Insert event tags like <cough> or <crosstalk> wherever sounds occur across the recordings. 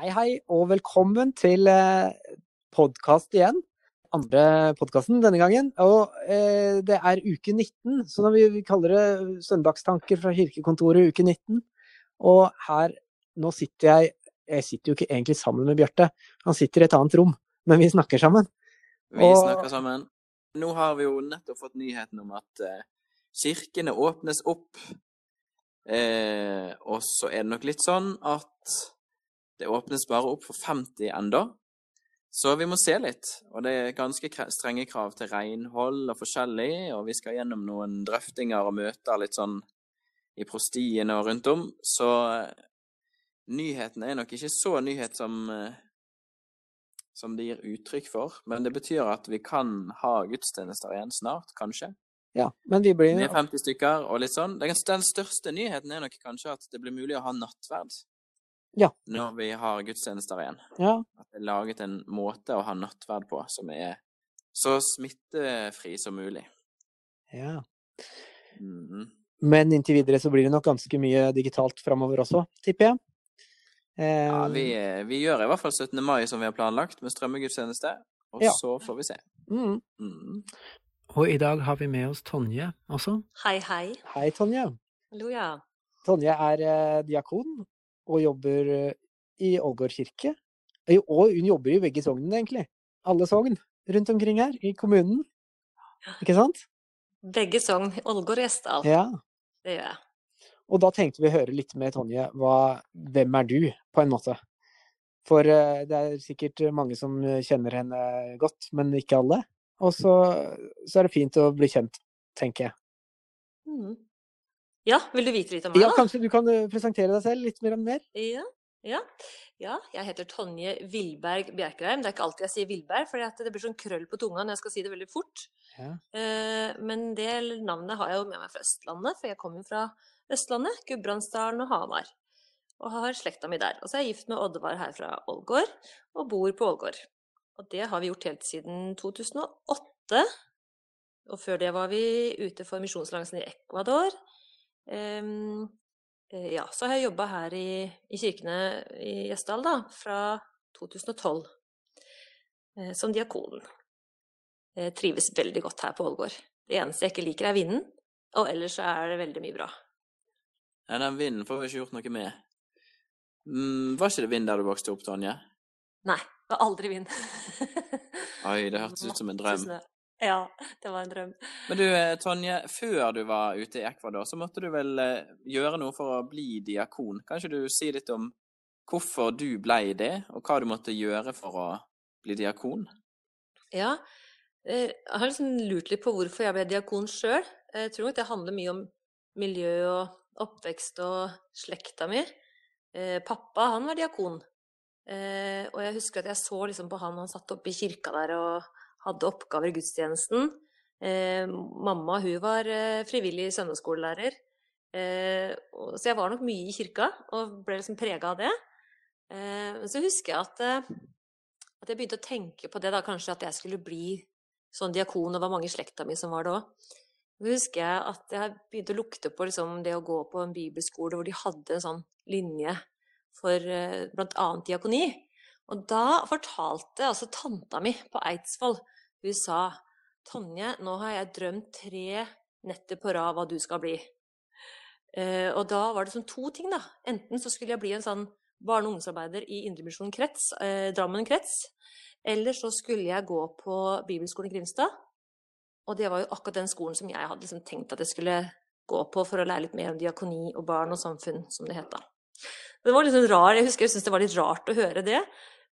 Hei, hei, og velkommen til podkast igjen. Andre podkasten denne gangen. Og eh, det er uke 19, så vi, vi kaller det Søndagstanker fra kirkekontoret uke 19. Og her Nå sitter jeg Jeg sitter jo ikke egentlig sammen med Bjarte, han sitter i et annet rom, men vi snakker sammen. Vi og... snakker sammen. Nå har vi jo nettopp fått nyheten om at eh, kirkene åpnes opp. Eh, og så er det nok litt sånn at det åpnes bare opp for 50 enda. Så vi må se litt. Og det er ganske strenge krav til renhold og forskjellig. Og vi skal gjennom noen drøftinger og møter litt sånn i prostiene og rundt om. Så nyheten nyhetene er nok ikke så nyhet som, eh, som det gir uttrykk for. Men det betyr at vi kan ha gudstjenester igjen snart, kanskje. Ja, men vi blir... Med 50 stykker og litt sånn. Den største nyheten er nok kanskje at det blir mulig å ha nattverd. Ja. Når vi har gudstjenester igjen. Ja. At det er laget en måte å ha nattverd på som er så smittefri som mulig. Ja. Mm. Men inntil videre så blir det nok ganske mye digitalt framover også, tipper jeg. Eh, ja, vi, vi, gjør i hvert fall 17. mai som vi har planlagt, med strømmegudstjeneste. Og ja. så får vi se. Mm. Mm. Og i dag har vi med oss Tonje også. Hei, hei. Hei, Tonje. Hallo, ja. Tonje er eh, diakon og jobber eh, i Ålgård kirke. Og hun jobber i begge sognene, egentlig. Alle sogn rundt omkring her i kommunen. Ikke sant? Begge sogn. Ålgård og Gjesdal. Ja. Det gjør jeg. Og da tenkte vi å høre litt med Tonje. Hva, hvem er du, på en måte? For uh, det er sikkert mange som kjenner henne godt, men ikke alle. Og så, så er det fint å bli kjent, tenker jeg. Mm. Ja, vil du vite litt om meg, da? Ja, kanskje du kan eh, presentere deg selv litt mer? om mer? Ja, ja. ja, jeg heter Tonje Vilberg Bjerkreim. Det er ikke alltid jeg sier Vilberg, for det blir sånn krøll på tunga når jeg skal si det veldig fort. Ja. Eh, men det navnet har jeg jo med meg fra Østlandet, for jeg kommer fra Østlandet, Gudbrandsdalen og Hamar. Og har slekta mi der. Og så er jeg gift med Oddvar her fra Ålgård, og bor på Ålgård. Og det har vi gjort helt siden 2008. Og før det var vi ute for misjonslansen i Ecuador. Um, ja, så har jeg jobba her i, i, kirkene i Gjesdal da, fra 2012 eh, som diakonen. Jeg trives veldig godt her på Ålgård. Det eneste jeg ikke liker, er vinden. Og ellers er det veldig mye bra. Ja, Den vinden får vi ikke gjort noe med. Mm, var ikke det vind der du vokste opp, Tonje? Nei, det var aldri vind. <laughs> Oi, det hørtes ut som en drøm. <laughs> Ja, det var en drøm. Men du eh, Tonje, før du var ute i Ecuador, så måtte du vel eh, gjøre noe for å bli diakon. Kan ikke du si litt om hvorfor du blei det, og hva du måtte gjøre for å bli diakon? Ja, eh, jeg har liksom lurt litt på hvorfor jeg ble diakon sjøl. Jeg tror nok det handler mye om miljø og oppvekst og slekta mi. Pappa, han var diakon. Og jeg husker at jeg så liksom på han, han satt oppe i kirka der og hadde oppgaver i gudstjenesten. Eh, mamma hun var eh, frivillig søndagsskolelærer. Eh, så jeg var nok mye i kirka og ble liksom prega av det. Eh, men så husker jeg at, eh, at, jeg begynte å tenke på det, da, kanskje at jeg skulle bli sånn diakon, og det var mange i slekta mi som var det òg. Så husker jeg at jeg begynte å lukte på liksom, det å gå på en bibelskole hvor de hadde en sånn linje for eh, bl.a. diakoni. Og da fortalte altså tanta mi på Eidsvoll Hun sa Tonje, nå har jeg drømt tre netter på rad hva du skal bli. Eh, og da var det sånn to ting, da. Enten så skulle jeg bli en sånn barne- og ungdomsarbeider i Indremisjon krets, eh, Drammen krets. Eller så skulle jeg gå på Bibelskolen i Grimstad. Og det var jo akkurat den skolen som jeg hadde liksom tenkt at jeg skulle gå på for å lære litt mer om diakoni og barn og samfunn, som det het da. Det var litt sånn rar, Jeg husker jeg syntes det var litt rart å høre det.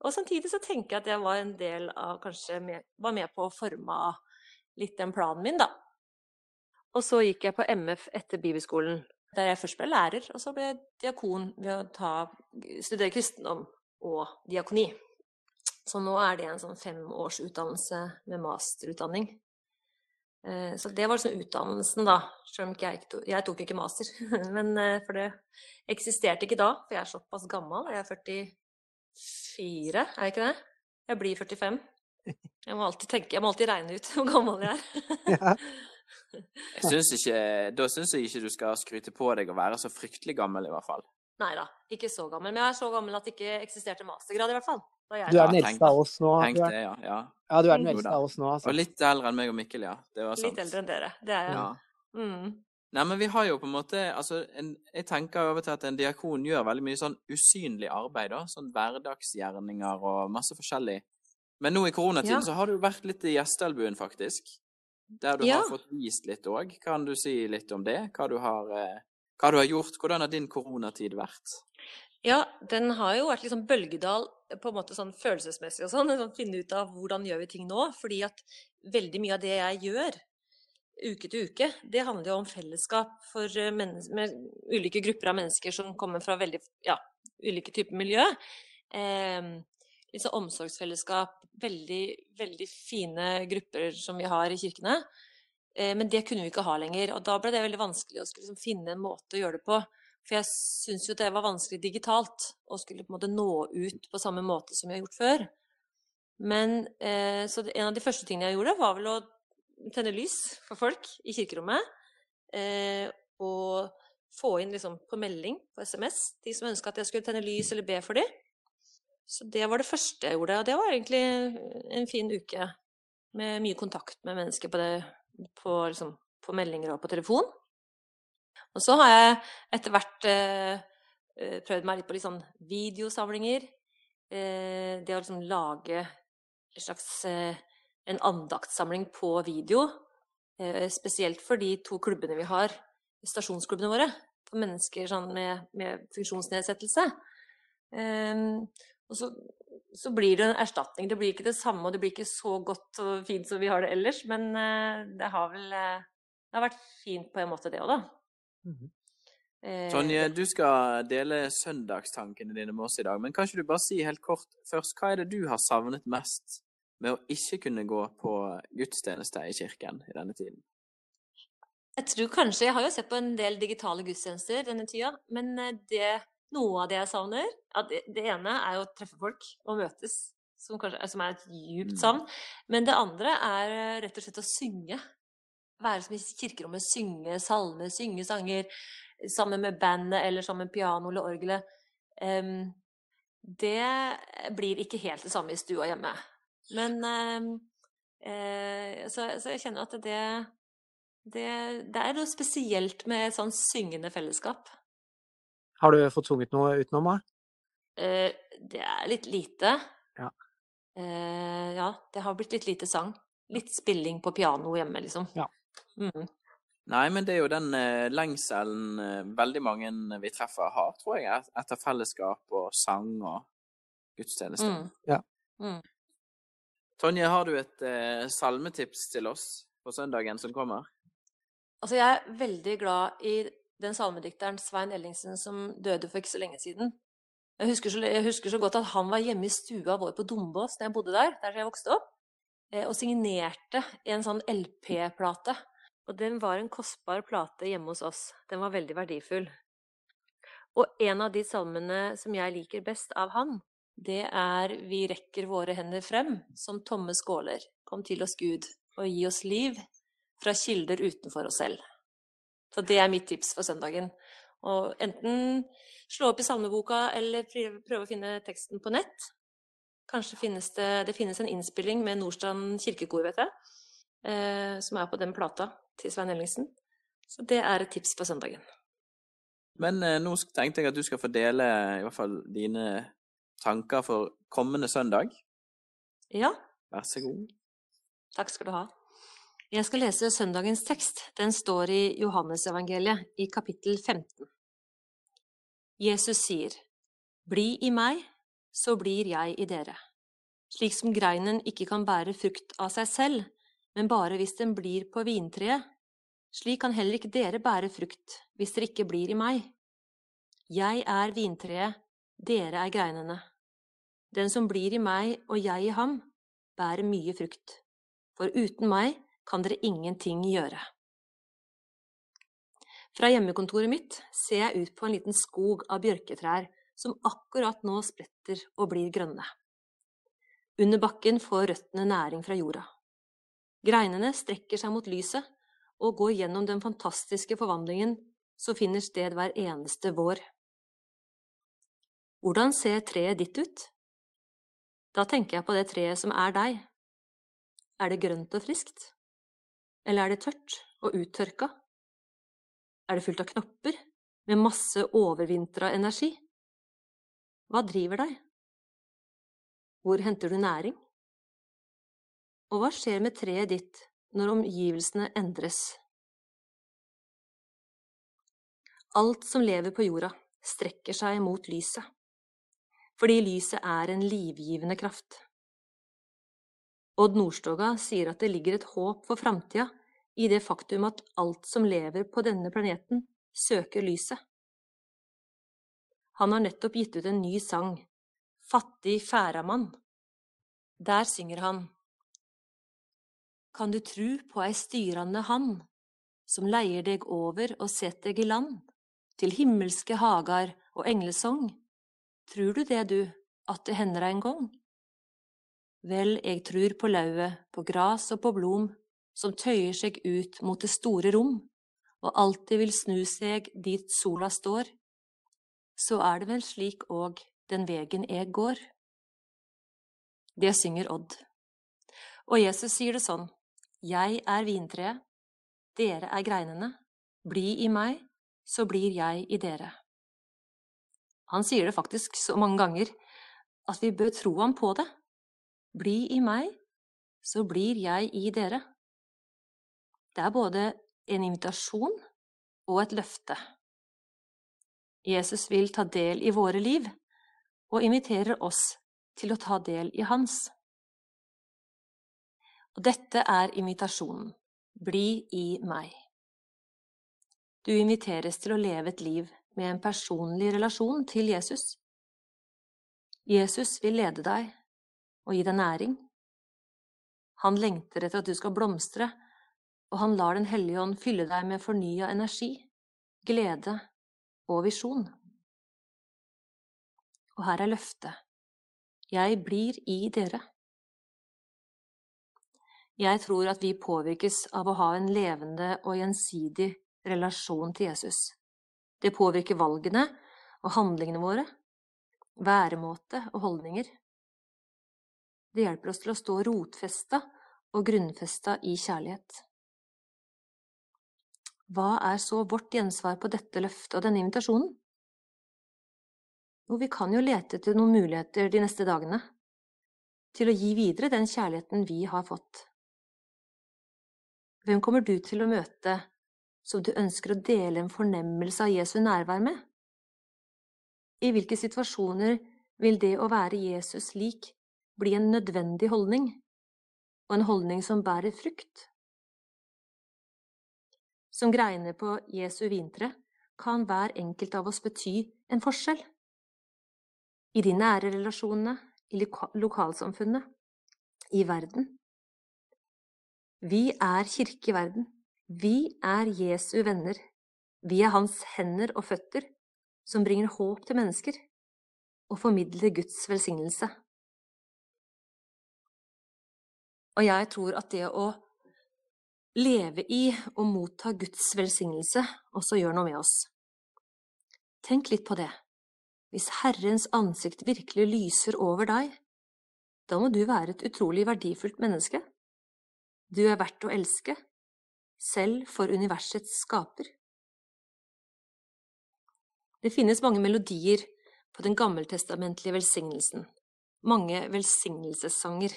Og samtidig så tenker jeg at jeg var en del av Kanskje med, var med på å forme litt den planen min, da. Og så gikk jeg på MF etter bibelskolen, der jeg først ble lærer, og så ble jeg diakon ved å ta, studere kristendom og diakoni. Så nå er det en sånn femårsutdannelse med masterutdanning. Eh, så det var liksom utdannelsen, da. Selv om jeg, tok, jeg tok ikke master. <laughs> Men, eh, for det eksisterte ikke da, for jeg er såpass gammel. Jeg er 40 fire, er jeg ikke det? Jeg blir 45. Jeg må alltid tenke, jeg må alltid regne ut hvor gammel jeg er. <laughs> ja. Jeg synes ikke, da syns jeg ikke du skal skryte på deg å være så fryktelig gammel, i hvert fall. Nei da, ikke så gammel. Men jeg er så gammel at det ikke eksisterte mastergrad, i hvert fall. Da jeg Du er den eldste av oss nå. Tenk det, ja. ja. ja, du er den eldste av oss nå, altså. Og litt eldre enn meg og Mikkel, ja. Det var sant. Litt eldre enn dere. Det er jeg. Ja. Mm. Nei, men vi har jo på en måte altså, en, Jeg tenker over til at en diakon gjør veldig mye sånn usynlig arbeid, da. Sånn hverdagsgjerninger og masse forskjellig. Men nå i koronatiden Ja. så har du vært litt i gjestealbuen, faktisk. Der du Ja. har fått vist litt òg. Kan du si litt om det? Hva du har, eh, hva du har gjort? Hvordan har din koronatid vært? Ja, den har jo vært liksom bølgedal på en måte sånn følelsesmessig og sånn. <laughs> Sånn, finne ut av hvordan gjør vi ting nå. Fordi at veldig mye av det jeg gjør uke til uke, det handler jo om fellesskap for eh, ulike grupper av mennesker som kommer fra veldig ja, ulike typer miljø. Eh, sånn omsorgsfellesskap, veldig, veldig fine grupper som vi har i kirkene. Eh, men det kunne vi ikke ha lenger. Og da ble det veldig vanskelig å liksom finne en måte å gjøre det på. For jeg syns jo det var vanskelig digitalt å skulle på en måte nå ut på samme måte som vi har gjort før. Men eh, så en av de første tingene jeg gjorde, var vel å tenne lys for folk i kirkerommet. Eh, og få inn liksom på melding på SMS de som ønska at jeg skulle tenne lys eller be for dem. Så det var det første jeg gjorde, og det var egentlig en fin uke med mye kontakt med mennesker på, det, på, liksom, på meldinger og på telefon. Og så har jeg etter hvert eh, eh, prøvd meg litt på litt sånn videosamlinger. Eh, det å liksom lage en slags eh, en andaktssamling på video. Eh, spesielt for de to klubbene vi har, stasjonsklubbene våre, for mennesker sånn med, med funksjonsnedsettelse. Eh, og så, så blir det en erstatning. Det blir ikke det samme, og det blir ikke så godt og fint som vi har det ellers, men eh, det har vel eh, Det har vært fint på en måte, det òg, da. Mhm. Eh, Tonje, du skal dele søndagstankene dine med oss i dag, men kan ikke du bare si helt kort først, hva er det du har savnet mest med å ikke kunne gå på gudstjeneste i kirken i denne tiden? Jeg tror kanskje Jeg har jo sett på en del digitale gudstjenester denne tida, men eh, det, noe av det jeg savner ja, det, det ene er jo å treffe folk og møtes, som, kanskje, som er et djupt Mm. savn. Men det andre er eh, rett og slett å synge. Være som i kirkerommet, synge salmer, synge sanger sammen med bandet eller sammen med piano eller orgelet. Um, det blir ikke helt det samme i stua hjemme. Men eh, så, så jeg kjenner at det det, det er noe spesielt med et sånn syngende fellesskap. Har du fått sunget noe utenom, da? Eh, det er litt lite. Ja. Eh, ja, det har blitt litt lite sang. Litt spilling på piano hjemme, liksom. Ja. Mm. Nei, men det er jo den eh, lengselen eh, veldig mange vi treffer har, tror jeg, etter fellesskap og sang og gudstjeneste. Mm. Ja. Mm. Tonje, har du et eh, salmetips til oss på søndagen som kommer? Altså, jeg er veldig glad i den salmedikteren Svein Ellingsen som døde for ikke så lenge siden. Jeg husker, så, jeg husker så godt at han var hjemme i stua vår på Dombås da jeg bodde der, der jeg vokste opp, eh, og signerte en sånn LP-plate. Og den var en kostbar plate hjemme hos oss. Den var veldig verdifull. Og en av de salmene som jeg liker best av han, det er Vi rekker våre hender frem, som tomme skåler. Kom til oss, Gud, og gi oss liv fra kilder utenfor oss selv. Så det er mitt tips for søndagen. Og enten slå opp i salmeboka, eller prøve å finne teksten på nett. Kanskje finnes det, det finnes en innspilling med Nordstrand kirkekor, vet jeg, eh, som er på den plata til Svein Ellingsen. Så det er et tips for søndagen. Men eh, nå tenkte jeg at du skal få dele i hvert fall dine tanker for kommende søndag. Ja, Vær så god. takk skal du ha. Jeg skal lese søndagens tekst. Den står i Johannesevangeliet i kapittel 15. Jesus sier, Bli i meg, så blir jeg i dere. Slik som greinen ikke kan bære frukt av seg selv, men bare hvis den blir på vintreet, slik kan heller ikke dere bære frukt hvis dere ikke blir i meg. Jeg er vintreet, dere er greinene. Den som blir i meg og jeg i ham, bærer mye frukt, for uten meg kan dere ingenting gjøre. Fra hjemmekontoret mitt ser jeg ut på en liten skog av bjørketrær som akkurat nå spretter og blir grønne. Under bakken får røttene næring fra jorda. Greinene strekker seg mot lyset og går gjennom den fantastiske forvandlingen som finner sted hver eneste vår. Hvordan ser treet ditt ut? Da tenker jeg på det treet som er deg. Er det grønt og friskt? Eller er det tørt og uttørka? Er det fullt av knopper, med masse overvintra energi? Hva driver deg? Hvor henter du næring? Og hva skjer med treet ditt når omgivelsene endres? Alt som lever på jorda, strekker seg mot lyset, fordi lyset er en livgivende kraft. Odd Nordstoga sier at det ligger et håp for framtida i det faktum at alt som lever på denne planeten, søker lyset. Han har nettopp gitt ut en ny sang, Fattig færamann. Der synger han Kan du tru på ei styrande hand, som leier deg over og set deg i land, til himmelske hagar og englesong, trur du det, du, at det hender en gong? Vel, eg trur på lauvet, på gras og på blom, som tøyer seg ut mot det store rom, og alltid vil snu seg dit sola står, så er det vel slik òg den vegen eg går. Det synger Odd. Og Jesus sier det sånn, Jeg er vintreet, dere er greinene, bli i meg, så blir jeg i dere. Han sier det faktisk så mange ganger at vi bør tro ham på det. Bli i meg, så blir jeg i dere. Det er både en invitasjon og et løfte. Jesus vil ta del i våre liv, og inviterer oss til å ta del i hans. Og dette er invitasjonen. Bli i meg. Du inviteres til å leve et liv med en personlig relasjon til Jesus. Jesus vil lede deg og gi deg næring. Han lengter etter at du skal blomstre, og han lar Den hellige ånd fylle deg med fornya energi, glede og visjon. Og her er løftet. Jeg blir i dere. Jeg tror at vi påvirkes av å ha en levende og gjensidig relasjon til Jesus. Det påvirker valgene og handlingene våre, væremåte og holdninger. Det hjelper oss til å stå rotfesta og grunnfesta i kjærlighet. Hva er så vårt gjensvar på dette løftet og denne invitasjonen? Jo, vi kan jo lete etter noen muligheter de neste dagene til å gi videre den kjærligheten vi har fått. Hvem kommer du til å møte som du ønsker å dele en fornemmelse av Jesu nærvær med? I hvilke situasjoner vil det å være Jesus lik bli en nødvendig holdning, og en holdning som bærer frukt. Som greiner på Jesu vintre kan hver enkelt av oss bety en forskjell. I de nære relasjonene, i lokalsamfunnet, i verden. Vi er kirke i verden. Vi er Jesu venner. Vi er hans hender og føtter som bringer håp til mennesker og formidler Guds velsignelse. Og jeg tror at det å leve i og motta Guds velsignelse også gjør noe med oss. Tenk litt på det. Hvis Herrens ansikt virkelig lyser over deg, da må du være et utrolig verdifullt menneske. Du er verdt å elske, selv for universets skaper. Det finnes mange melodier på den gammeltestamentlige velsignelsen, mange velsignelsessanger.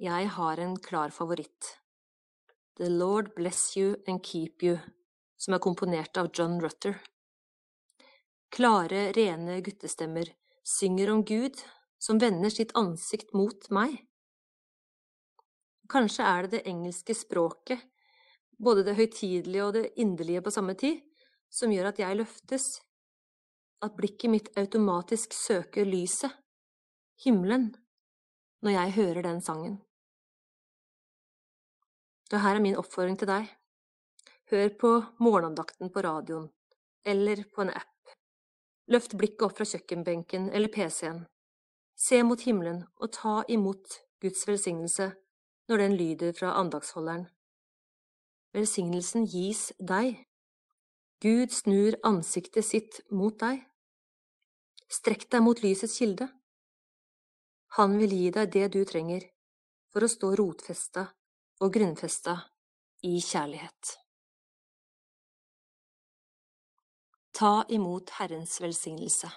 Jeg har en klar favoritt. The Lord Bless You and Keep You, som er komponert av John Rutter. Klare, rene guttestemmer synger om Gud som vender sitt ansikt mot meg. Kanskje er det det engelske språket, både det høytidelige og det inderlige på samme tid, som gjør at jeg løftes, at blikket mitt automatisk søker lyset, himmelen, når jeg hører den sangen. Og her er min oppfordring til deg. Hør på morgenandakten på radioen, eller på en app. Løft blikket opp fra kjøkkenbenken eller PC-en. Se mot himmelen og ta imot Guds velsignelse når den lyder fra andagsholderen. Velsignelsen gis deg. Gud snur ansiktet sitt mot deg. Strekk deg mot lysets kilde. Han vil gi deg det du trenger for å stå rotfesta og grunnfesta i kjærlighet. Ta imot Herrens velsignelse.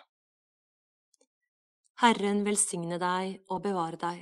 Herren velsigne deg og bevare deg.